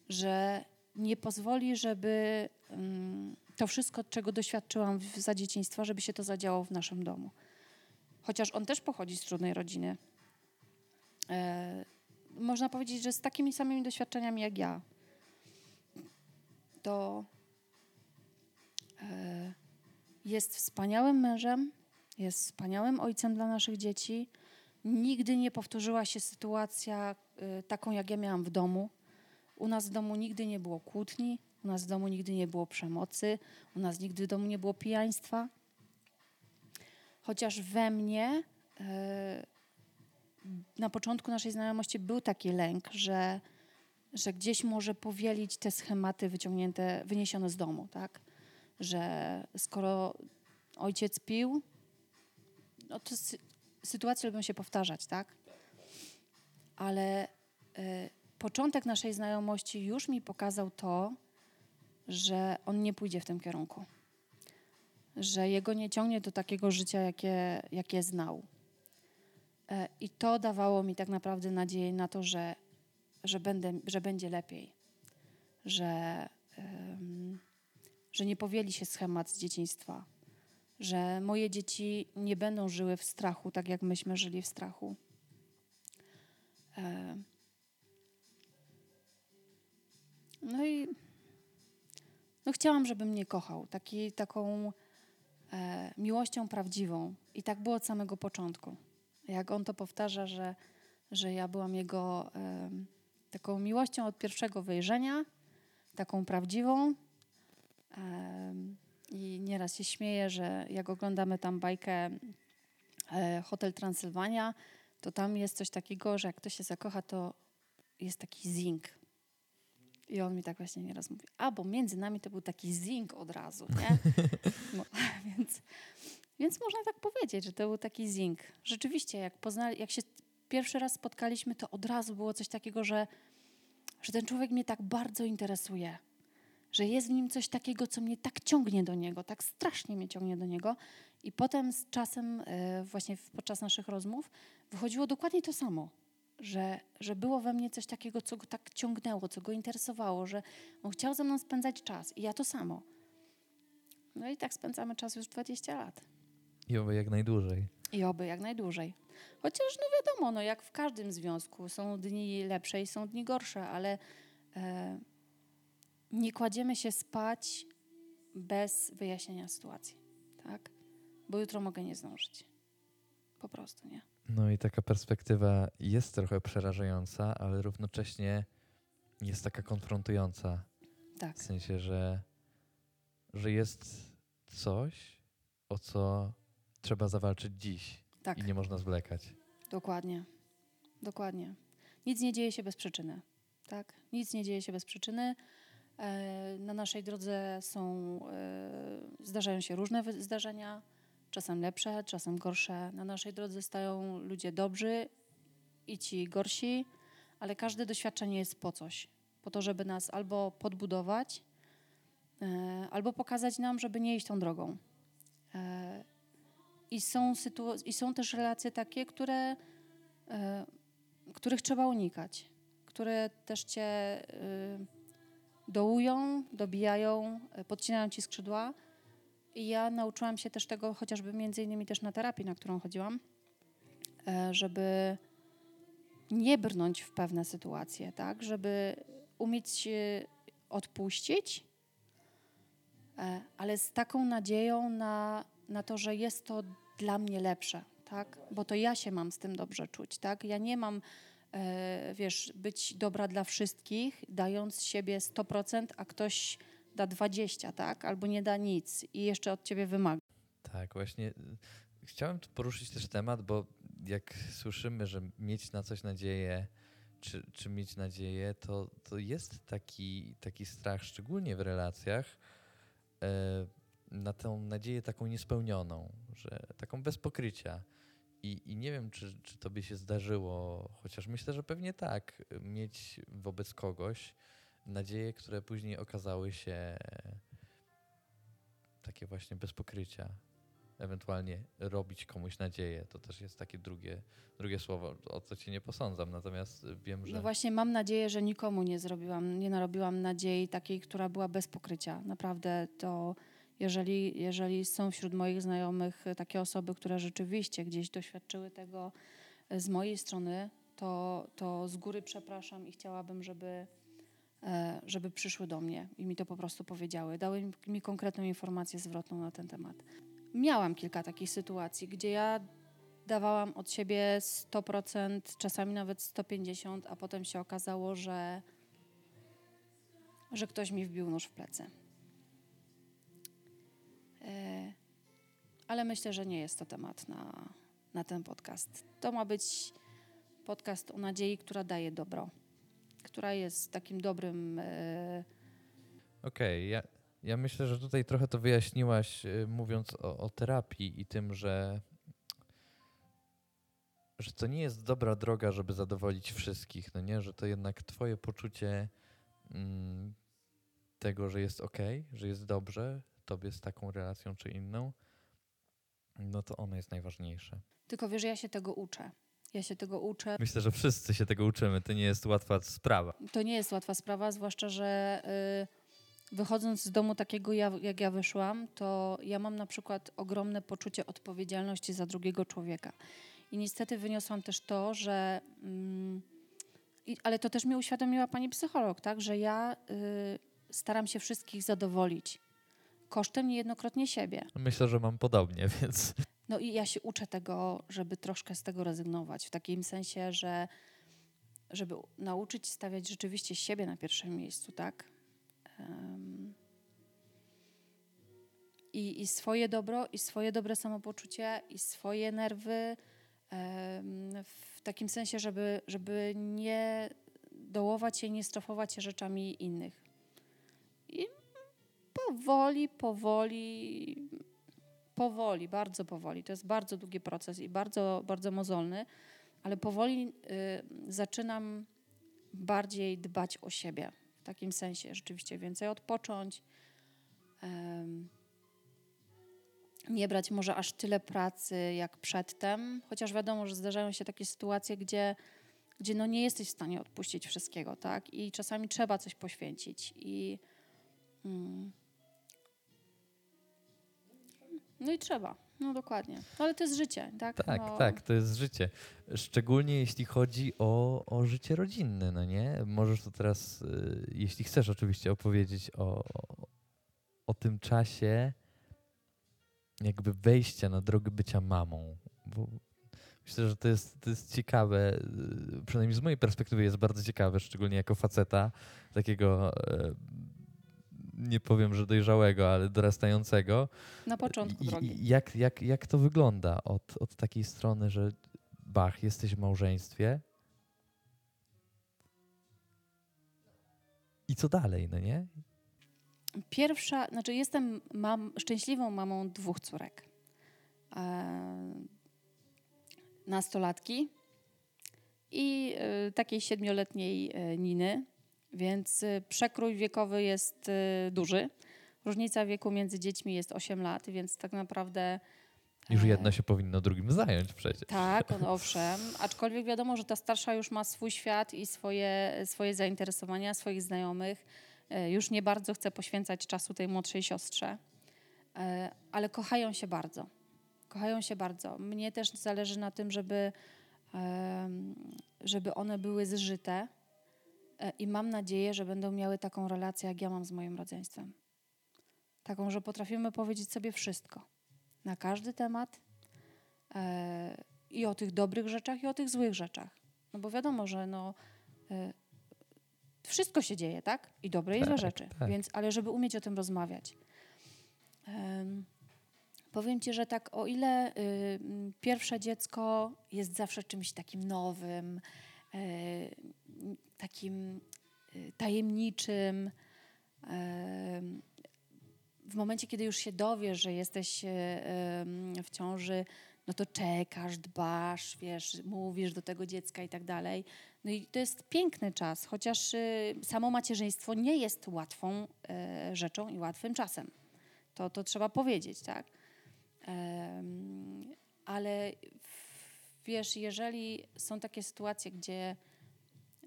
Że nie pozwoli, żeby mm, to wszystko, czego doświadczyłam w, za dzieciństwa, żeby się to zadziało w naszym domu. Chociaż on też pochodzi z trudnej rodziny. E, można powiedzieć, że z takimi samymi doświadczeniami jak ja. To e, jest wspaniałym mężem, jest wspaniałym ojcem dla naszych dzieci. Nigdy nie powtórzyła się sytuacja y, taką, jak ja miałam w domu. U nas w domu nigdy nie było kłótni, u nas w domu nigdy nie było przemocy, u nas nigdy w domu nie było pijaństwa. Chociaż we mnie y, na początku naszej znajomości był taki lęk, że, że gdzieś może powielić te schematy wyciągnięte, wyniesione z domu, tak? Że skoro ojciec pił, no to sy- sytuacje lubią się powtarzać, tak? Ale y, początek naszej znajomości już mi pokazał to, że on nie pójdzie w tym kierunku. Że jego nie ciągnie do takiego życia, jakie, jakie znał. E, I to dawało mi tak naprawdę nadzieję na to, że, że, będę, że będzie lepiej. Że, em, że nie powieli się schemat z dzieciństwa. Że moje dzieci nie będą żyły w strachu, tak jak myśmy żyli w strachu. E, No i no chciałam, żeby mnie kochał, taki, taką e, miłością prawdziwą. I tak było od samego początku. Jak on to powtarza, że, że ja byłam jego em, taką miłością od pierwszego wejrzenia, taką prawdziwą. Em, I nieraz się śmieję, że jak oglądamy tam bajkę e, Hotel Transylwania, to tam jest coś takiego, że jak ktoś się zakocha, to jest taki zing. I on mi tak właśnie nieraz mówi, a bo między nami to był taki zing od razu, nie? No, więc, więc można tak powiedzieć, że to był taki zing. Rzeczywiście, jak, poznali, jak się pierwszy raz spotkaliśmy, to od razu było coś takiego, że, że ten człowiek mnie tak bardzo interesuje. Że jest w nim coś takiego, co mnie tak ciągnie do niego, tak strasznie mnie ciągnie do niego. I potem z czasem, e, właśnie podczas naszych rozmów, wychodziło dokładnie to samo że, że było we mnie coś takiego, co go tak ciągnęło, co go interesowało, że on chciał ze mną spędzać czas i ja to samo. No i tak spędzamy czas już 20 lat. I oby jak najdłużej. I oby jak najdłużej. Chociaż no wiadomo, no jak w każdym związku są dni lepsze i są dni gorsze, ale e, nie kładziemy się spać bez wyjaśnienia sytuacji, tak? Bo jutro mogę nie zdążyć. Po prostu, nie? No i taka perspektywa jest trochę przerażająca, ale równocześnie jest taka konfrontująca. Tak. W sensie, że, że jest coś, o co trzeba zawalczyć dziś Tak, i nie można zwlekać. dokładnie. Dokładnie. Nic nie dzieje się bez przyczyny. Tak? Nic nie dzieje się bez przyczyny. E, Na naszej drodze są, e, zdarzają się różne zdarzenia, czasem lepsze, czasem gorsze. Na naszej drodze stają ludzie dobrzy i ci gorsi, ale każde doświadczenie jest po coś. Po to, żeby nas albo podbudować, e, albo pokazać nam, żeby nie iść tą drogą. E, I są, sytu- i są też relacje takie, które, e, których trzeba unikać, które też cię e, dołują, dobijają, podcinają ci skrzydła. I ja nauczyłam się też tego, chociażby między innymi też na terapii, na którą chodziłam, e, żeby nie brnąć w pewne sytuacje, tak? Żeby umieć odpuścić, e, ale z taką nadzieją na, na to, że jest to dla mnie lepsze, tak? Bo to ja się mam z tym dobrze czuć, tak? Ja nie mam, e, wiesz, być dobra dla wszystkich, dając siebie 100%, a ktoś da 20, tak? Albo nie da nic i jeszcze od ciebie wymaga. Tak, właśnie y, chciałem poruszyć też temat, bo jak słyszymy, że mieć na coś nadzieję, czy, czy mieć nadzieję, to, to jest taki, taki strach, szczególnie w relacjach, e, na tę nadzieję taką niespełnioną, że taką bez pokrycia. I, I nie wiem, czy, czy tobie się zdarzyło, chociaż myślę, że pewnie tak, mieć wobec kogoś nadzieje, które później okazały się e, takie właśnie bez pokrycia. Ewentualnie robić komuś nadzieję. To też jest takie drugie, drugie słowo, o co cię nie posądzam. Natomiast wiem, że. No właśnie mam nadzieję, że nikomu nie zrobiłam, nie narobiłam nadziei takiej, która była bez pokrycia. Naprawdę to, jeżeli, jeżeli są wśród moich znajomych takie osoby, które rzeczywiście gdzieś doświadczyły tego e, z mojej strony, to, to z góry przepraszam i chciałabym, żeby, e, żeby przyszły do mnie i mi to po prostu powiedziały. Dały mi- mi konkretną informację zwrotną na ten temat. Miałam kilka takich sytuacji, gdzie ja dawałam od siebie 100%, czasami nawet 150%, a potem się okazało, że, że ktoś mi wbił nóż w plecy. E, Ale myślę, że nie jest to temat na, na ten podcast. To ma być podcast o nadziei, która daje dobro, która jest takim dobrym. e, Okej, ja, ja myślę, że tutaj trochę to wyjaśniłaś, y, mówiąc o, o terapii i tym, że, że to nie jest dobra droga, żeby zadowolić wszystkich, no nie? Że to jednak twoje poczucie mm, tego, że jest ok, że jest dobrze tobie z taką relacją czy inną, no to ono jest najważniejsze. Tylko wiesz, ja się tego uczę. Ja się tego uczę. Myślę, że wszyscy się tego uczymy. To nie jest łatwa sprawa. To nie jest łatwa sprawa, zwłaszcza, że y, wychodząc z domu takiego, ja, jak ja wyszłam, to ja mam na przykład ogromne poczucie odpowiedzialności za drugiego człowieka. I niestety wyniosłam też to, że. Mm, i, ale to też mi uświadomiła pani psycholog, tak, że ja y, staram się wszystkich zadowolić kosztem niejednokrotnie siebie. Myślę, że mam podobnie, więc No i ja się uczę tego, żeby troszkę z tego rezygnować, w takim sensie, że żeby nauczyć stawiać rzeczywiście siebie na pierwszym miejscu, tak? Em, I, I swoje dobro, i swoje dobre samopoczucie, i swoje nerwy, em, w takim sensie, żeby, żeby nie dołować się, nie strofować się rzeczami innych. I powoli, powoli, powoli, bardzo powoli. To jest bardzo długi proces i bardzo, bardzo mozolny, ale powoli y, zaczynam bardziej dbać o siebie. W takim sensie rzeczywiście więcej odpocząć. em, nie brać może aż tyle pracy jak przedtem, chociaż wiadomo, że zdarzają się takie sytuacje, gdzie, gdzie no nie jesteś w stanie odpuścić wszystkiego, tak? I czasami trzeba coś poświęcić. I, mm, no i trzeba, no dokładnie. Ale to jest życie, tak? Tak, no, tak, to jest życie. Szczególnie jeśli chodzi o, o życie rodzinne, no nie? Możesz to teraz, y, jeśli chcesz oczywiście, opowiedzieć o, o, o tym czasie jakby wejścia na drogę bycia mamą. Bo myślę, że to jest, to jest ciekawe, y, przynajmniej z mojej perspektywy jest bardzo ciekawe, szczególnie jako faceta, takiego e, nie powiem, że dojrzałego, ale dorastającego. Na początku drogi. Jak, jak, jak to wygląda od, od takiej strony, że bach, jesteś w małżeństwie i co dalej, no nie? Pierwsza, znaczy jestem mam, szczęśliwą mamą dwóch córek. E, nastolatki i e, takiej siedmioletniej e, Niny, więc e, przekrój wiekowy jest e, duży. Różnica wieku między dziećmi jest 8 lat, więc tak naprawdę. Już e, jedno się powinno drugim zająć przecież. Tak, on, owszem. Aczkolwiek wiadomo, że ta starsza już ma swój świat i swoje, swoje zainteresowania, swoich znajomych. E, Już nie bardzo chce poświęcać czasu tej młodszej siostrze, E, ale kochają się bardzo. Kochają się bardzo. Mnie też zależy na tym, żeby, żeby one były zżyte i mam nadzieję, że będą miały taką relację, jak ja mam z moim rodzeństwem. Taką, że potrafimy powiedzieć sobie wszystko. Na każdy temat, e, i o tych dobrych rzeczach, i o tych złych rzeczach. No bo wiadomo, że no, e, wszystko się dzieje, tak? I dobre, i złe Tak, rzeczy. tak. Więc, ale żeby umieć o tym rozmawiać. Em, powiem Ci, że tak o ile y, pierwsze dziecko jest zawsze czymś takim nowym, e, m, takim y, tajemniczym, em, w momencie, kiedy już się dowiesz, że jesteś em, w ciąży, no to czekasz, dbasz, wiesz, mówisz do tego dziecka i tak dalej. No i to jest piękny czas, chociaż y, samo macierzyństwo nie jest łatwą e, rzeczą i łatwym czasem. To, to trzeba powiedzieć, tak? Ale wiesz, jeżeli są takie sytuacje, gdzie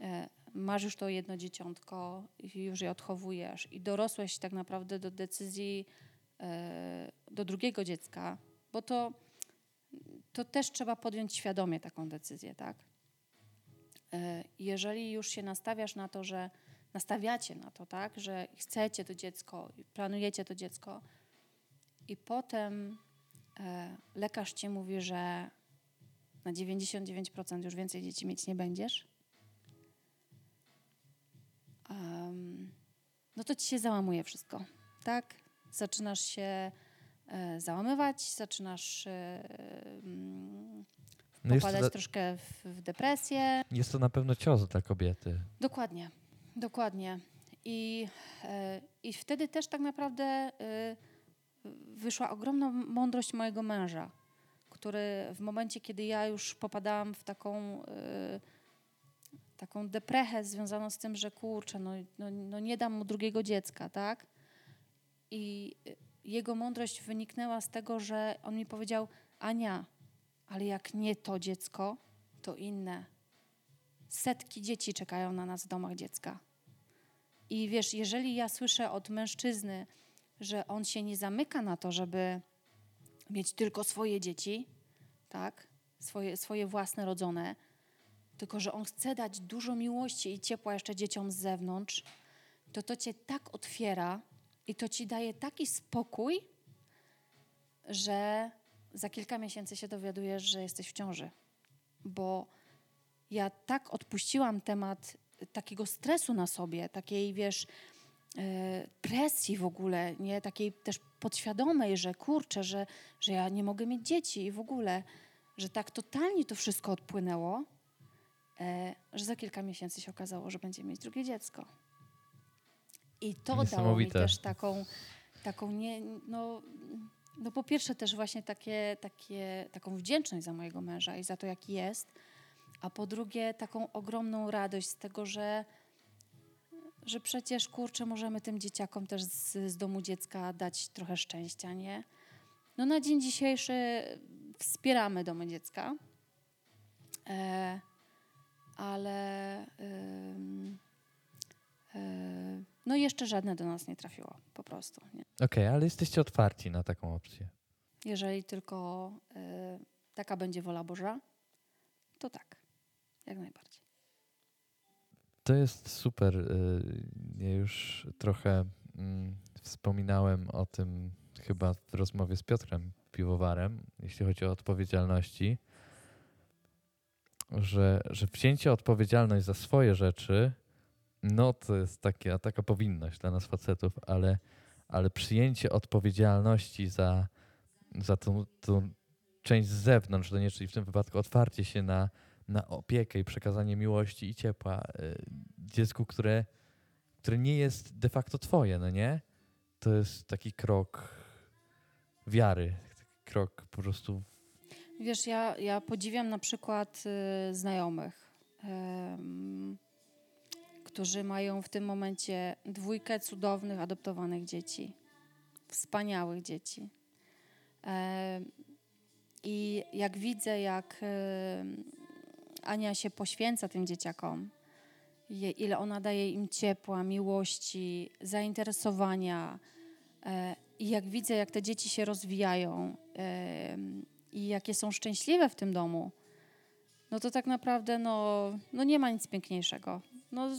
e, masz już to jedno dzieciątko i już je odchowujesz i dorosłeś tak naprawdę do decyzji e, do drugiego dziecka, bo to, to też trzeba podjąć świadomie taką decyzję, tak? E, Jeżeli już się nastawiasz na to, że nastawiacie na to, tak, że chcecie to dziecko, planujecie to dziecko i potem e, lekarz ci mówi, że na 99% już więcej dzieci mieć nie będziesz, no to ci się załamuje wszystko, tak? Zaczynasz się e, załamywać, zaczynasz e, mm, No to, popadać na- troszkę w, w depresję. jest to na pewno cios dla kobiety. Dokładnie, dokładnie. I, e, I wtedy też tak naprawdę wyszła ogromna mądrość mojego męża, który w momencie, kiedy ja już popadałam w taką, taką deprechę związaną z tym, że kurczę, no, no, no nie dam mu drugiego dziecka, tak? I jego mądrość wyniknęła z tego, że on mi powiedział, Ania, ale jak nie to dziecko, to inne setki dzieci czekają na nas w domach dziecka. I wiesz, jeżeli ja słyszę od mężczyzny, że on się nie zamyka na to, żeby mieć tylko swoje dzieci, tak, swoje, swoje własne rodzone, tylko że on chce dać dużo miłości i ciepła jeszcze dzieciom z zewnątrz, to to cię tak otwiera i to ci daje taki spokój, że za kilka miesięcy się dowiadujesz, że jesteś w ciąży. Bo ja tak odpuściłam temat takiego stresu na sobie, takiej, wiesz, e, presji w ogóle, nie? Takiej też podświadomej, że kurczę, że, że ja nie mogę mieć dzieci i w ogóle, że tak totalnie to wszystko odpłynęło że za kilka miesięcy się okazało, że będzie mieć drugie dziecko. I to dało mi też taką, taką nie, no, no po pierwsze też właśnie takie, takie, taką wdzięczność za mojego męża i za to, jaki jest, a po drugie taką ogromną radość z tego, że, że przecież kurczę, możemy tym dzieciakom też z, z domu dziecka dać trochę szczęścia, nie? No na dzień dzisiejszy wspieramy domy dziecka, e, ale e, no jeszcze żadne do nas nie trafiło po prostu. Okej, ale jesteście otwarci na taką opcję. Jeżeli tylko e, taka będzie wola Boża, to tak, jak najbardziej. To jest super. y, Ja już trochę mm, wspominałem o tym chyba w rozmowie z Piotrem Piwowarem, jeśli chodzi o odpowiedzialności, że, że wzięcie odpowiedzialność za swoje rzeczy, no to jest takie, taka powinność dla nas facetów, ale, ale przyjęcie odpowiedzialności za, za tą, tą część z zewnątrz, czyli w tym wypadku otwarcie się na, na opiekę i przekazanie miłości i ciepła y, dziecku, które, które nie jest de facto twoje, no nie? To jest taki krok wiary, krok po prostu Wiesz, ja, ja podziwiam na przykład y, znajomych, em, którzy mają w tym momencie dwójkę cudownych, adoptowanych dzieci. Wspaniałych dzieci. Em, I jak widzę, jak Ania się poświęca tym dzieciakom, ile ona daje im ciepła, miłości, zainteresowania, e, i jak widzę, jak te dzieci się rozwijają, i jakie są szczęśliwe w tym domu, no to tak naprawdę no, no nie ma nic piękniejszego. No,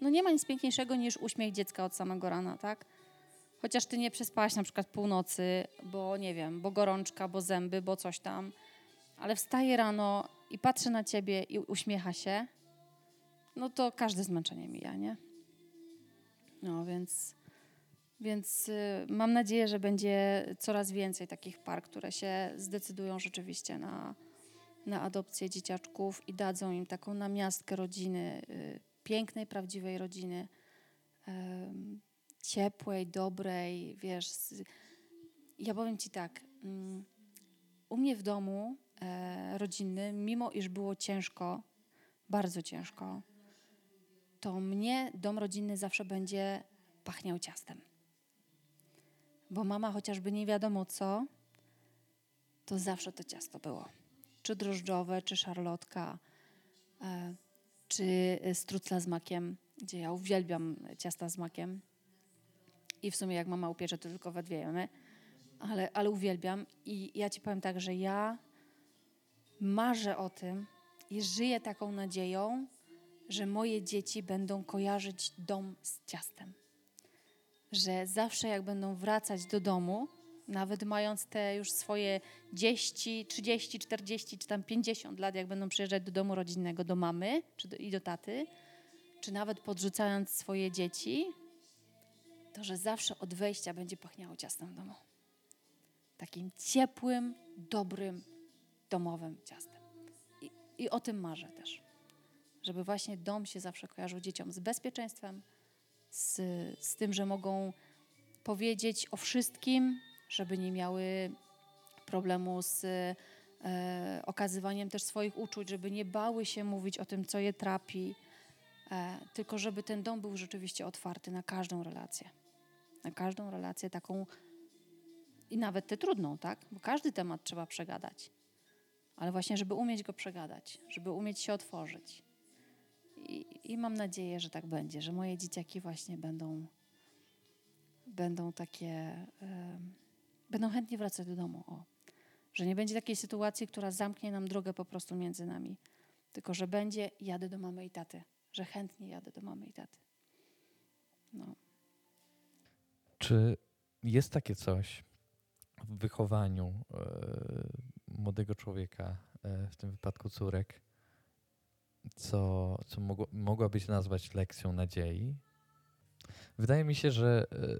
no nie ma nic piękniejszego niż uśmiech dziecka od samego rana, tak? Chociaż ty nie przespałaś na przykład północy, bo nie wiem, bo gorączka, bo zęby, bo coś tam, ale wstaje rano i patrzy na ciebie i uśmiecha się, no to każde zmęczenie mija, nie? No więc, więc y, mam nadzieję, że będzie coraz więcej takich par, które się zdecydują rzeczywiście na, na adopcję dzieciaczków i dadzą im taką namiastkę rodziny, y, pięknej, prawdziwej rodziny, ciepłej, dobrej, wiesz. Ja powiem ci tak, mm, u mnie w domu e, rodzinnym, mimo iż było ciężko, bardzo ciężko, to mnie dom rodzinny zawsze będzie pachniał ciastem. Bo mama chociażby nie wiadomo co, to zawsze to ciasto było. Czy drożdżowe, czy szarlotka, e, czy strucla z makiem, gdzie ja uwielbiam ciasta z makiem. I w sumie jak mama upiecze, to tylko we dwie jemy. Ale, ale uwielbiam. I ja ci powiem tak, że ja marzę o tym i żyję taką nadzieją, że moje dzieci będą kojarzyć dom z ciastem. Że zawsze jak będą wracać do domu, nawet mając te już swoje 10, 30, 40 czy tam 50 lat, jak będą przyjeżdżać do domu rodzinnego, do mamy czy do, i do taty, czy nawet podrzucając swoje dzieci, to że zawsze od wejścia będzie pachniało ciastem w domu. Takim ciepłym, dobrym, domowym ciastem. I, i o tym marzę też żeby właśnie dom się zawsze kojarzył dzieciom z bezpieczeństwem, z, z tym, że mogą powiedzieć o wszystkim, żeby nie miały problemu z e, okazywaniem też swoich uczuć, żeby nie bały się mówić o tym, co je trapi, e, tylko żeby ten dom był rzeczywiście otwarty na każdą relację. Na każdą relację taką i nawet tę trudną, tak? Bo każdy temat trzeba przegadać. Ale właśnie, żeby umieć go przegadać, żeby umieć się otworzyć. I, mam nadzieję, że tak będzie, że moje dzieciaki właśnie będą, będą takie, em, będą chętnie wracać do domu. O. Że nie będzie takiej sytuacji, która zamknie nam drogę po prostu między nami, tylko że będzie jadę do mamy i taty, że chętnie jadę do mamy i taty. No. Czy jest takie coś w wychowaniu e, młodego człowieka, e, w tym wypadku córek, co, co mogło, mogłabyś nazwać lekcją nadziei? Wydaje mi się, że, e,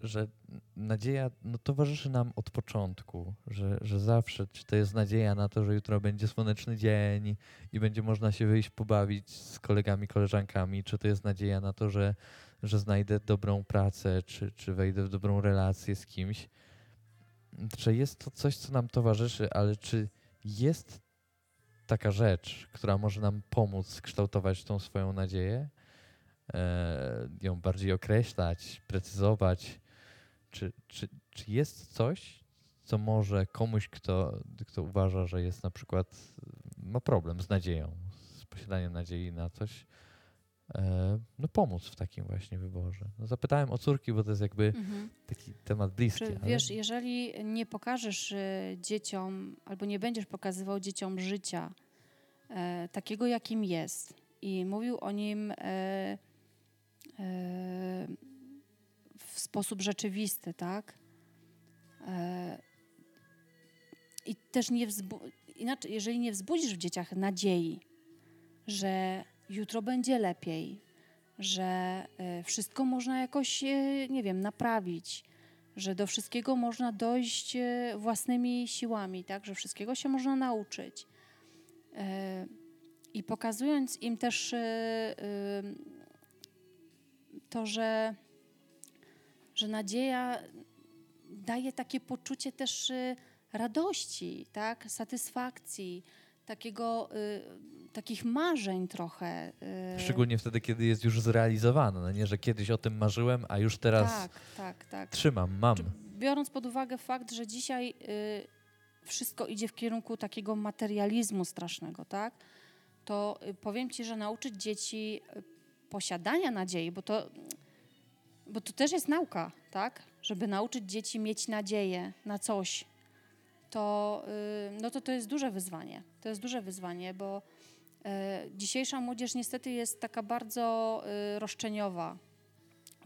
że nadzieja no, towarzyszy nam od początku, że, że zawsze, czy to jest nadzieja na to, że jutro będzie słoneczny dzień i będzie można się wyjść pobawić z kolegami, koleżankami, czy to jest nadzieja na to, że, że znajdę dobrą pracę, czy, czy wejdę w dobrą relację z kimś, że jest to coś, co nam towarzyszy, ale czy jest taka rzecz, która może nam pomóc kształtować tą swoją nadzieję? e, ją bardziej określać, precyzować. Czy, czy, czy jest coś, co może komuś, kto, kto uważa, że jest na przykład, ma problem z nadzieją, z posiadaniem nadziei na coś, e, no pomóc w takim właśnie wyborze. No zapytałem o córki, bo to jest jakby Mhm. taki temat bliski. Czy, ale- wiesz, jeżeli nie pokażesz y, dzieciom, albo nie będziesz pokazywał dzieciom życia e, takiego, jakim jest, i mówił o nim e, e, w sposób rzeczywisty, tak? E, I też nie wzbu- inaczej, jeżeli nie wzbudzisz w dzieciach nadziei, że jutro będzie lepiej, że e, wszystko można jakoś, e, nie wiem, naprawić, że do wszystkiego można dojść e, własnymi siłami, tak, że wszystkiego się można nauczyć. I pokazując im też e, e, to, że, że nadzieja daje takie poczucie też e, radości, tak, satysfakcji, takiego, takich marzeń trochę. Szczególnie wtedy, kiedy jest już zrealizowane. No nie, że kiedyś o tym marzyłem, a już teraz Tak, tak, tak. trzymam, mam. Czy biorąc pod uwagę fakt, że dzisiaj y, wszystko idzie w kierunku takiego materializmu strasznego, tak? To y, powiem ci, że nauczyć dzieci y, posiadania nadziei, bo to, bo to też jest nauka, tak? Żeby nauczyć dzieci mieć nadzieję na coś, to, y, no to to jest duże wyzwanie. To jest duże wyzwanie, bo dzisiejsza młodzież niestety jest taka bardzo roszczeniowa,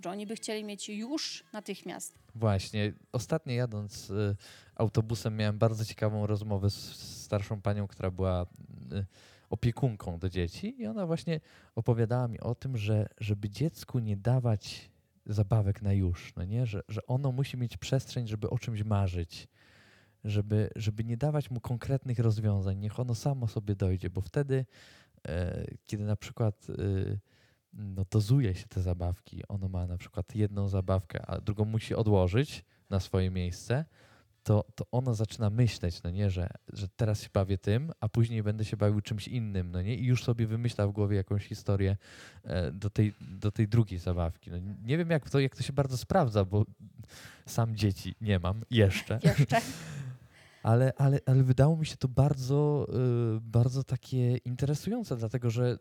że oni by chcieli mieć już natychmiast. Właśnie. Ostatnio jadąc y, autobusem miałem bardzo ciekawą rozmowę z, starszą panią, która była y, opiekunką do dzieci i ona właśnie opowiadała mi o tym, że żeby dziecku nie dawać zabawek na już, no nie? Że, że ono musi mieć przestrzeń, żeby o czymś marzyć, żeby, żeby nie dawać mu konkretnych rozwiązań, niech ono samo sobie dojdzie, bo wtedy, e, kiedy na przykład y, no, dozuje się te zabawki. Ono ma na przykład jedną zabawkę, a drugą musi odłożyć na swoje miejsce, to, to ono zaczyna myśleć, no nie, że, że teraz się bawię tym, a później będę się bawił czymś innym, no nie, i już sobie wymyśla w głowie jakąś historię e, do, tej, do tej drugiej zabawki. No, nie wiem, jak to, jak to się bardzo sprawdza, bo sam dzieci nie mam jeszcze. Jeszcze. Ale, ale, ale wydało mi się to bardzo, y, bardzo takie interesujące, dlatego że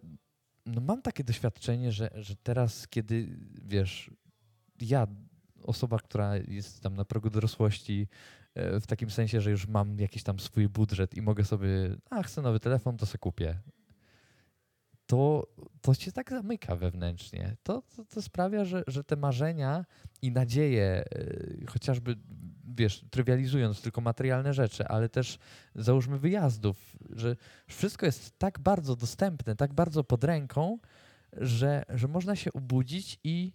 no mam takie doświadczenie, że, że teraz, kiedy wiesz, ja, osoba, która jest tam na progu dorosłości, e, w takim sensie, że już mam jakiś tam swój budżet i mogę sobie, a chcę nowy telefon, to sobie kupię. To, to się tak zamyka wewnętrznie. To, to, to sprawia, że, że te marzenia i nadzieje, e, chociażby, wiesz, trywializując tylko materialne rzeczy, ale też załóżmy wyjazdów, że wszystko jest tak bardzo dostępne, tak bardzo pod ręką, że, że można się obudzić i,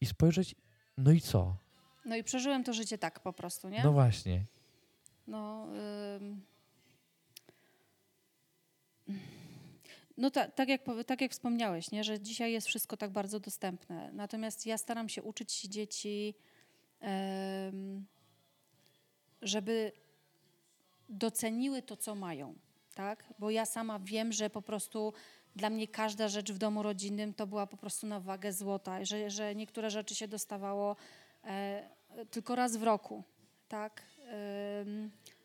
i spojrzeć, no i co? No i przeżyłem to życie tak po prostu, nie? No właśnie. No, no ta, tak, jak, tak jak wspomniałeś, nie? że dzisiaj jest wszystko tak bardzo dostępne. Natomiast ja staram się uczyć dzieci, żeby doceniły to, co mają. Tak? Bo ja sama wiem, że po prostu dla mnie każda rzecz w domu rodzinnym to była po prostu na wagę złota, że, że niektóre rzeczy się dostawało e, tylko raz w roku. Tak?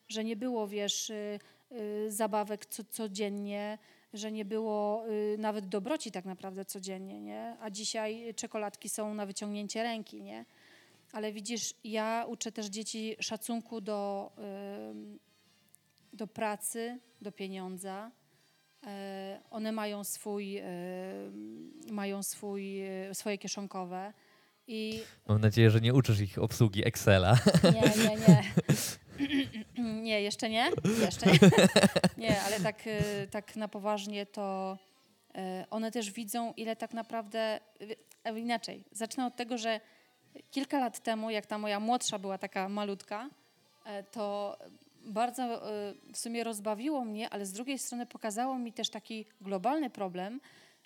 Że nie było, wiesz, y, y, zabawek co, codziennie, że nie było y, nawet dobroci tak naprawdę codziennie, nie? A dzisiaj czekoladki są na wyciągnięcie ręki, nie? Ale widzisz, ja uczę też dzieci szacunku do, do pracy, do pieniądza. E, one mają swój, mają swój, y, swoje kieszonkowe i Mam nadzieję, że nie uczysz ich obsługi Excela. nie, nie, nie. Nie, jeszcze nie. Jeszcze nie. Nie, ale tak, y, tak na poważnie to y, one też widzą, ile tak naprawdę. y, Inaczej, zacznę od tego, że kilka lat temu, jak ta moja młodsza była taka malutka, e, to bardzo e, w sumie rozbawiło mnie, ale z drugiej strony pokazało mi też taki globalny problem,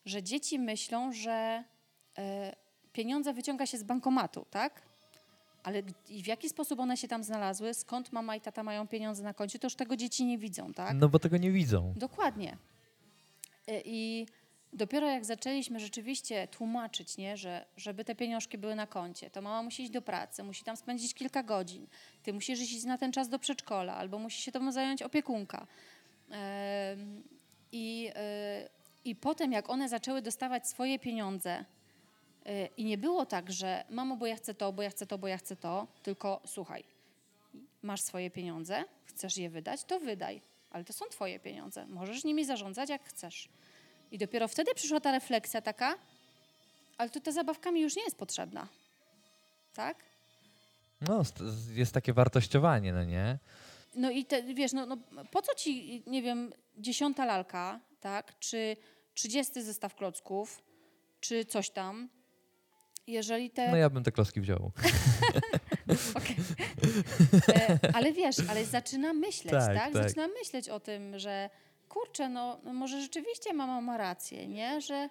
że dzieci myślą, że e, pieniądze wyciąga się z bankomatu, tak? Ale w jaki sposób one się tam znalazły, skąd mama i tata mają pieniądze na koncie, to już tego dzieci nie widzą, tak? No bo tego nie widzą. Dokładnie. E, I dopiero jak zaczęliśmy rzeczywiście tłumaczyć, nie, że żeby te pieniążki były na koncie, to mama musi iść do pracy, musi tam spędzić kilka godzin. Ty musisz iść na ten czas do przedszkola, albo musi się tobą zająć opiekunka. I, e, I potem, jak one zaczęły dostawać swoje pieniądze, i nie było tak, że mamo, bo ja chcę to, bo ja chcę to, bo ja chcę to, tylko słuchaj, masz swoje pieniądze, chcesz je wydać, to wydaj, ale to są twoje pieniądze. Możesz nimi zarządzać jak chcesz. I dopiero wtedy przyszła ta refleksja taka, ale to ta zabawka mi już nie jest potrzebna. Tak? No, st- jest takie wartościowanie, no nie? No i te, wiesz, no, no po co ci, nie wiem, dziesiąta lalka, tak? Czy trzydziesty zestaw klocków, czy coś tam, jeżeli te... No ja bym te kloski wziął. E, ale wiesz, ale zaczyna myśleć, Tak, tak? tak. Zaczyna myśleć o tym, że kurczę, no, no może rzeczywiście mama ma rację, nie? Że,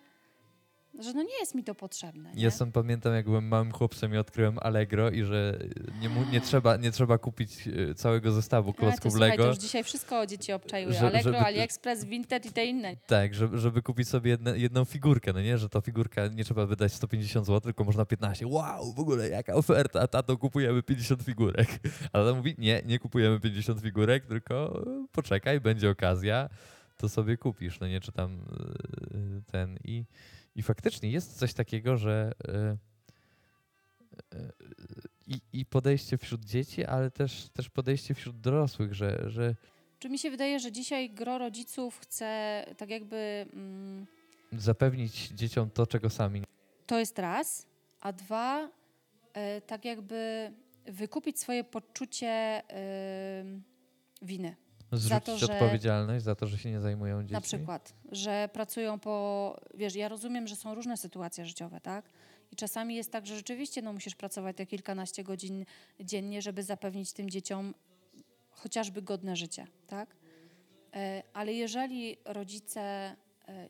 że no nie jest mi to potrzebne. Nie? Ja sam pamiętam, jak byłem małym chłopcem i odkryłem Allegro i że nie, mu, nie, trzeba, nie trzeba kupić e, całego zestawu klocków słuchaj, Lego. to już dzisiaj wszystko dzieci obczajuje. Że- Allegro, żeby- AliExpress, Vinted i te inne. Tak, żeby, żeby kupić sobie jedne, jedną figurkę, no nie? Że ta figurka nie trzeba wydać 150 zł, tylko można 15. Wow, w ogóle jaka oferta, tato, kupujemy 50 figurek. A tata mówi, nie, nie kupujemy 50 figurek, tylko poczekaj, będzie okazja, to sobie kupisz, no nie? Czy tam e, ten i, i faktycznie jest coś takiego, że e, e, i, i podejście wśród dzieci, ale też, też podejście wśród dorosłych, że, że Czy mi się wydaje, że dzisiaj gro rodziców chce tak jakby... Mm, zapewnić dzieciom to, czego sami to jest raz, a dwa, e, tak jakby wykupić swoje poczucie e, winy. Zrzucić to, że- odpowiedzialność za to, że się nie zajmują dziećmi? Na przykład, że pracują po. Wiesz, ja rozumiem, że są różne sytuacje życiowe, tak? I czasami jest tak, że rzeczywiście no, musisz pracować te kilkanaście godzin dziennie, żeby zapewnić tym dzieciom chociażby godne życie, tak? E, Ale jeżeli rodzice e,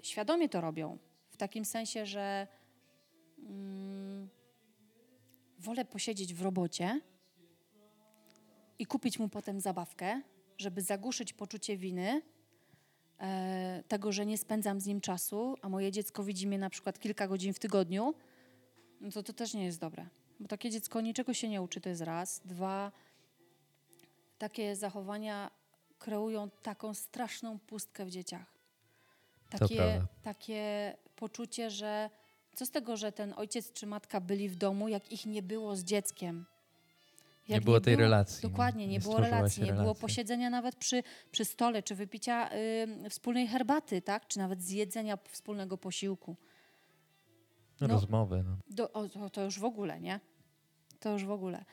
świadomie to robią, w takim sensie, że mm, wolę posiedzieć w robocie i kupić mu potem zabawkę, żeby zagłuszyć poczucie winy, e, tego, że nie spędzam z nim czasu, a moje dziecko widzi mnie na przykład kilka godzin w tygodniu, no to to też nie jest dobre. Bo takie dziecko niczego się nie uczy, to jest raz. Dwa, takie zachowania kreują taką straszną pustkę w dzieciach. Takie, takie poczucie, że co z tego, że ten ojciec czy matka byli w domu, jak ich nie było z dzieckiem. Nie było tej relacji, nie? Dokładnie, nie, Nie było relacji, nie było relacji. posiedzenia nawet przy, przy stole, czy wypicia y, wspólnej herbaty, tak? czy nawet zjedzenia wspólnego posiłku. no. Rozmowy. No. Do, o, to, to już w ogóle, nie? To już w ogóle.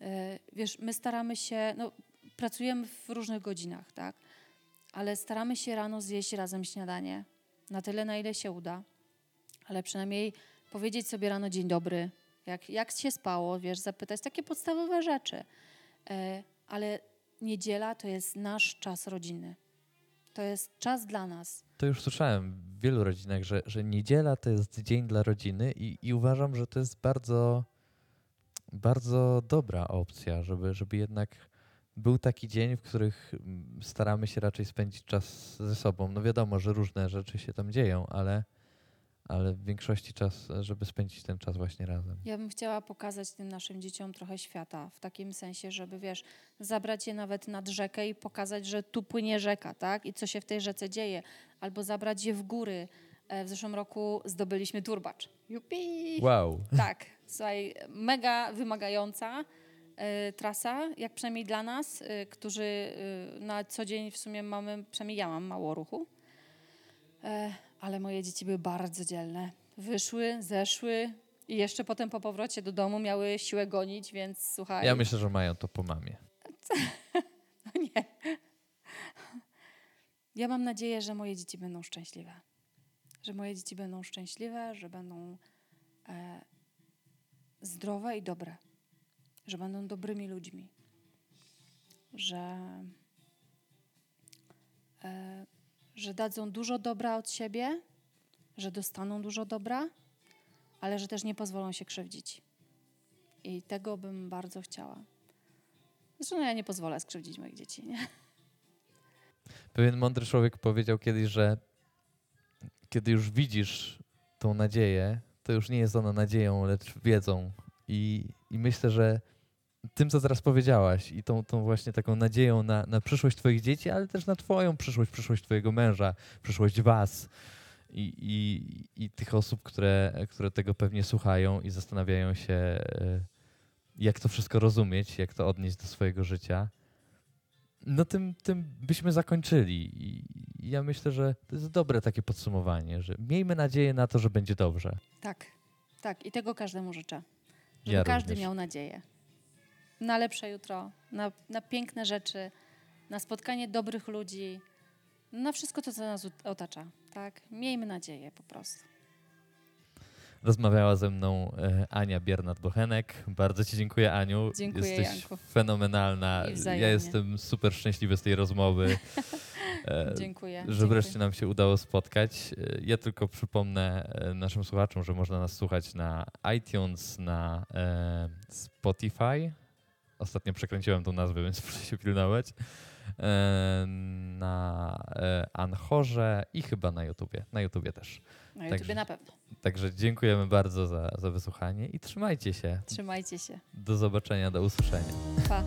E, wiesz, my staramy się, no, pracujemy w różnych godzinach, tak? Ale staramy się rano zjeść razem śniadanie. Na tyle, na ile się uda. Ale przynajmniej powiedzieć sobie rano dzień dobry, jak, jak się spało, wiesz, zapytać takie podstawowe rzeczy. E, ale niedziela to jest nasz czas rodzinny. To jest czas dla nas. To już słyszałem w wielu rodzinach, że, że niedziela to jest dzień dla rodziny i, i uważam, że to jest bardzo, bardzo dobra opcja, żeby, żeby jednak był taki dzień, w których mm, staramy się raczej spędzić czas ze sobą. No wiadomo, że różne rzeczy się tam dzieją, ale, ale w większości czas, żeby spędzić ten czas właśnie razem. Ja bym chciała pokazać tym naszym dzieciom trochę świata, w takim sensie, żeby wiesz, zabrać je nawet nad rzekę i pokazać, że tu płynie rzeka, tak? I co się w tej rzece dzieje. Albo zabrać je w góry. E, W zeszłym roku zdobyliśmy turbacz. Jupi! Wow. Tak, słuchaj, mega wymagająca e, trasa, jak przynajmniej dla nas, e, którzy na co dzień w sumie mamy, przynajmniej ja mam mało ruchu. Ale moje dzieci były bardzo dzielne. Wyszły, zeszły i jeszcze potem po powrocie do domu miały siłę gonić, więc słuchaj. Ja myślę, że mają to po mamie. No nie. Ja mam nadzieję, że moje dzieci będą szczęśliwe. Że moje dzieci będą szczęśliwe, że będą e, zdrowe i dobre, że będą dobrymi ludźmi, że, e, że dadzą dużo dobra od siebie, że dostaną dużo dobra, ale że też nie pozwolą się krzywdzić. I tego bym bardzo chciała. Zresztą ja nie pozwolę skrzywdzić moich dzieci. Nie? Pewien mądry człowiek powiedział kiedyś, że kiedy już widzisz tą nadzieję, to już nie jest ona nadzieją, lecz wiedzą. I, i myślę, że tym, co teraz powiedziałaś, i tą, tą właśnie taką nadzieją na, na przyszłość Twoich dzieci, ale też na Twoją przyszłość, przyszłość Twojego męża, przyszłość Was i, i, i tych osób, które, które tego pewnie słuchają i zastanawiają się, e, jak to wszystko rozumieć, jak to odnieść do swojego życia. No tym, tym byśmy zakończyli. I i ja myślę, że to jest dobre takie podsumowanie, że miejmy nadzieję na to, że będzie dobrze. Tak, tak. I tego każdemu życzę. Żeby Ja każdy również. miał nadzieję. Na lepsze jutro, na, na piękne rzeczy, na spotkanie dobrych ludzi, na wszystko to, co nas otacza. Tak? Miejmy nadzieję po prostu. Rozmawiała ze mną e, Ania Biernat-Bochenek. Bardzo Ci dziękuję, Aniu. Dziękuję, Jesteś Janku. fenomenalna. I Ja jestem super szczęśliwy z tej rozmowy. E, Dziękuję. że dziękuję. wreszcie nam się udało spotkać. E, Ja tylko przypomnę naszym słuchaczom, że można nas słuchać na iTunes, na Spotify. Ostatnio przekręciłem tą nazwę, więc muszę się pilnować. E, na e, Anchorze i chyba na YouTubie. Na YouTubie też. Na YouTubie także- na pewno. Także dziękujemy bardzo za, za wysłuchanie i trzymajcie się. Trzymajcie się. Do zobaczenia, do usłyszenia. Pa.